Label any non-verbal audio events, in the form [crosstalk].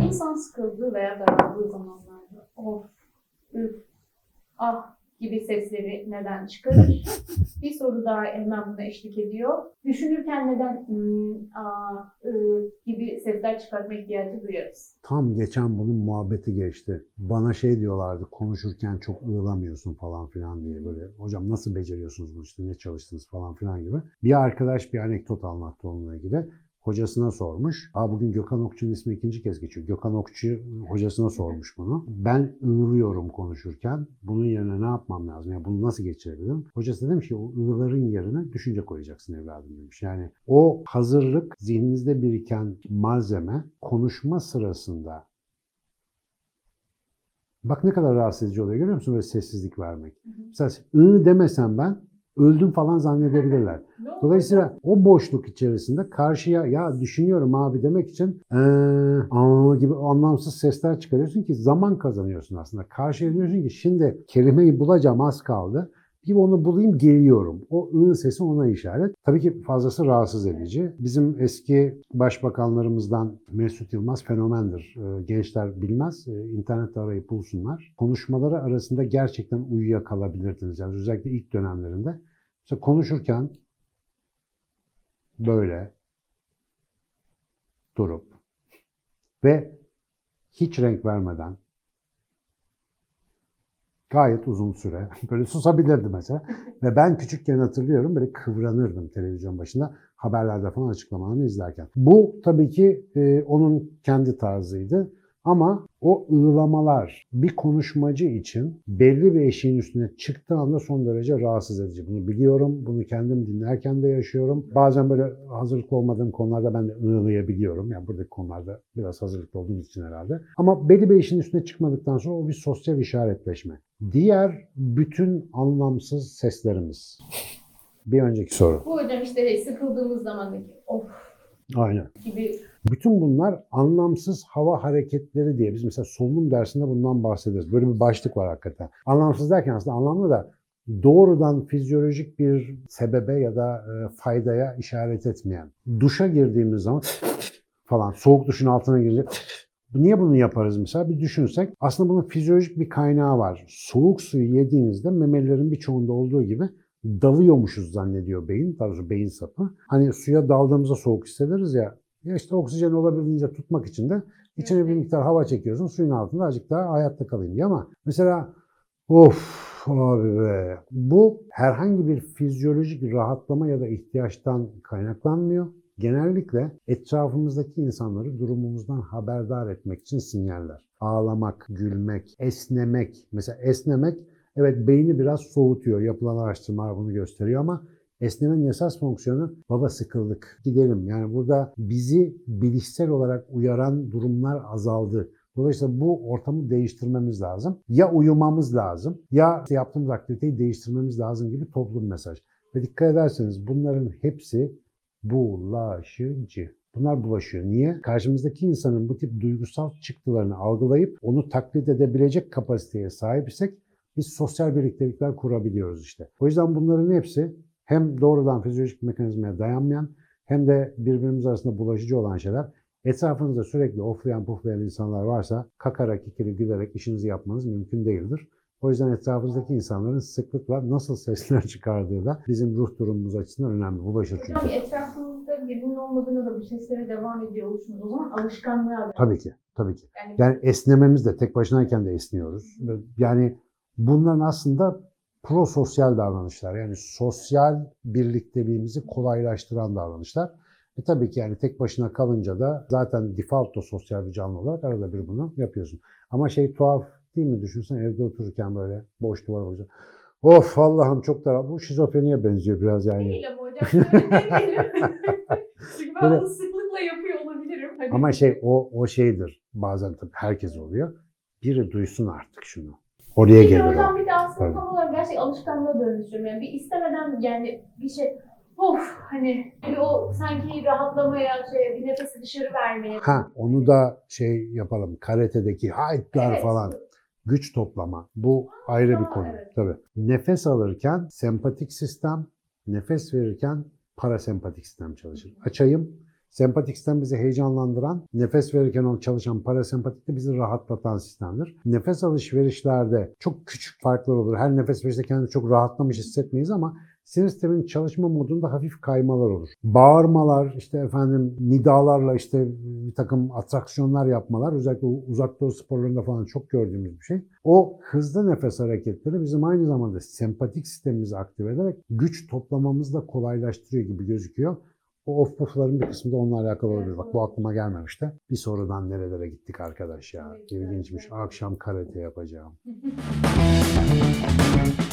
İnsan sıkıldığı veya daraldığı zamanlarda. Of, üf, ah gibi sesleri neden çıkarır? bir soru daha hemen buna eşlik ediyor. Düşünürken neden hmm, aa, gibi sesler çıkartma ihtiyacı duyarız? Tam geçen bunun muhabbeti geçti. Bana şey diyorlardı konuşurken çok ığlamıyorsun falan filan diye böyle. Hocam nasıl beceriyorsunuz bunu işte ne çalıştınız falan filan gibi. Bir arkadaş bir anekdot anlattı onunla ilgili. Hocasına sormuş. Aa bugün Gökhan Okçu'nun ismi ikinci kez geçiyor. Gökhan Okçu hocasına sormuş bunu. Ben ığlıyorum konuşurken. Bunun yerine ne yapmam lazım? Yani bunu nasıl geçirebilirim? Hocası demiş ki o ığların yerine düşünce koyacaksın evladım demiş. Yani o hazırlık zihninizde biriken malzeme konuşma sırasında Bak ne kadar rahatsız edici oluyor görüyor musun böyle sessizlik vermek. Mesela ı demesem ben öldüm falan zannedebilirler. Dolayısıyla o boşluk içerisinde karşıya ya düşünüyorum abi demek için aa gibi anlamsız sesler çıkarıyorsun ki zaman kazanıyorsun aslında. Karşıya diyorsun ki şimdi kelimeyi bulacağım az kaldı. Bir onu bulayım geliyorum. O ı sesi ona işaret. Tabii ki fazlası rahatsız edici. Bizim eski başbakanlarımızdan Mesut Yılmaz fenomendir. Ee, Gençler bilmez. Ee, İnternette arayıp bulsunlar. Konuşmaları arasında gerçekten uyuyakalabilirdiniz. Yani özellikle ilk dönemlerinde. Mesela konuşurken böyle durup ve hiç renk vermeden gayet uzun süre [laughs] böyle susabilirdi mesela. Ve ben küçükken hatırlıyorum böyle kıvranırdım televizyon başında haberlerde falan açıklamalarını izlerken. Bu tabii ki e, onun kendi tarzıydı. Ama o ığlamalar bir konuşmacı için belli bir eşiğin üstüne çıktığı anda son derece rahatsız edici. Bunu biliyorum, bunu kendim dinlerken de yaşıyorum. Bazen böyle hazırlıklı olmadığım konularda ben de ığlayabiliyorum. Yani buradaki konularda biraz hazırlıklı olduğum için herhalde. Ama belli bir eşiğin üstüne çıkmadıktan sonra o bir sosyal işaretleşme. Diğer bütün anlamsız seslerimiz. Bir önceki soru. Bu hocam işte sıkıldığımız zamandaki of Aynen. gibi Bütün bunlar anlamsız hava hareketleri diye biz mesela solunum dersinde bundan bahsederiz. Böyle bir başlık var hakikaten. Anlamsız derken aslında anlamlı da doğrudan fizyolojik bir sebebe ya da e, faydaya işaret etmeyen. Duşa girdiğimiz zaman [laughs] falan soğuk duşun altına girecek. Niye bunu yaparız mesela? Bir düşünsek aslında bunun fizyolojik bir kaynağı var. Soğuk suyu yediğinizde memelilerin birçoğunda olduğu gibi dalıyormuşuz zannediyor beyin, doğrusu beyin sapı. Hani suya daldığımızda soğuk hissederiz ya işte oksijen olabildiğince tutmak için de içine bir miktar hava çekiyorsun, suyun altında azıcık daha hayatta kalayım diye ama mesela of abi be bu herhangi bir fizyolojik rahatlama ya da ihtiyaçtan kaynaklanmıyor. Genellikle etrafımızdaki insanları durumumuzdan haberdar etmek için sinyaller. Ağlamak, gülmek, esnemek. Mesela esnemek evet beyni biraz soğutuyor. Yapılan araştırmalar bunu gösteriyor ama esnemenin esas fonksiyonu baba sıkıldık gidelim. Yani burada bizi bilişsel olarak uyaran durumlar azaldı. Dolayısıyla bu ortamı değiştirmemiz lazım. Ya uyumamız lazım ya yaptığımız aktiviteyi değiştirmemiz lazım gibi toplum mesaj. Ve dikkat ederseniz bunların hepsi bulaşıcı. Bunlar bulaşıyor. Niye? Karşımızdaki insanın bu tip duygusal çıktılarını algılayıp onu taklit edebilecek kapasiteye sahipsek biz sosyal birliktelikler kurabiliyoruz işte. O yüzden bunların hepsi hem doğrudan fizyolojik mekanizmaya dayanmayan hem de birbirimiz arasında bulaşıcı olan şeyler. Etrafınızda sürekli oflayan puflayan insanlar varsa kakarak ikili gülerek işinizi yapmanız mümkün değildir. O yüzden etrafınızdaki insanların sıklıkla nasıl sesler [laughs] çıkardığı da bizim ruh durumumuz açısından önemli. Bulaşır çünkü. Hocam etrafımızda birinin olmadığında da bu seslere devam ediyor oluşumuz. O zaman alışkanlığa. Tabii ki, tabii ki. Yani Yani esnememiz de tek başınayken de esniyoruz. Yani bunların aslında prososyal davranışlar. Yani sosyal birlikteliğimizi kolaylaştıran davranışlar. E tabii ki yani tek başına kalınca da zaten default da sosyal bir canlı olarak arada bir bunu yapıyorsun. Ama şey tuhaf değil mi? Düşünsen evde otururken böyle boş duvar olacak. Of Allah'ım çok da bu şizofreniye benziyor biraz yani. değil ama hocam. [laughs] Çünkü ben Böyle- sıklıkla yapıyor olabilirim. Hani Ama şey o o şeydir. Bazen tabii herkes oluyor. Biri duysun artık şunu. Oraya de gelir o. hocam bir de aslında Tabii. Olarak gerçek alışkanlığa dönüşüyorum. Yani bir istemeden yani bir şey of hani bir o sanki rahatlamaya, şey, bir nefesi dışarı vermeye. Ha onu da şey yapalım. Karate'deki haytlar Evet. falan. Güç toplama. Bu ayrı bir konu. evet. Tabii. Nefes alırken sempatik sistem, nefes verirken parasempatik sistem çalışır. Açayım. Sempatik sistem bizi heyecanlandıran, nefes verirken çalışan parasempatik de bizi rahatlatan sistemdir. Nefes alışverişlerde çok küçük farklar olur. Her nefes verişte kendimizi çok rahatlamış hissetmeyiz ama sinir sisteminin çalışma modunda hafif kaymalar olur. Bağırmalar, işte efendim nidalarla işte bir takım atraksiyonlar yapmalar özellikle uzak doğu sporlarında falan çok gördüğümüz bir şey. O hızlı nefes hareketleri bizim aynı zamanda sempatik sistemimizi aktive ederek güç toplamamızı da kolaylaştırıyor gibi gözüküyor. O off buff'ların bir kısmı da onunla alakalı olabilir. Bak bu aklıma gelmemişti. Bir sorudan nerelere gittik arkadaş ya. İlginçmiş. Akşam karate yapacağım. [laughs]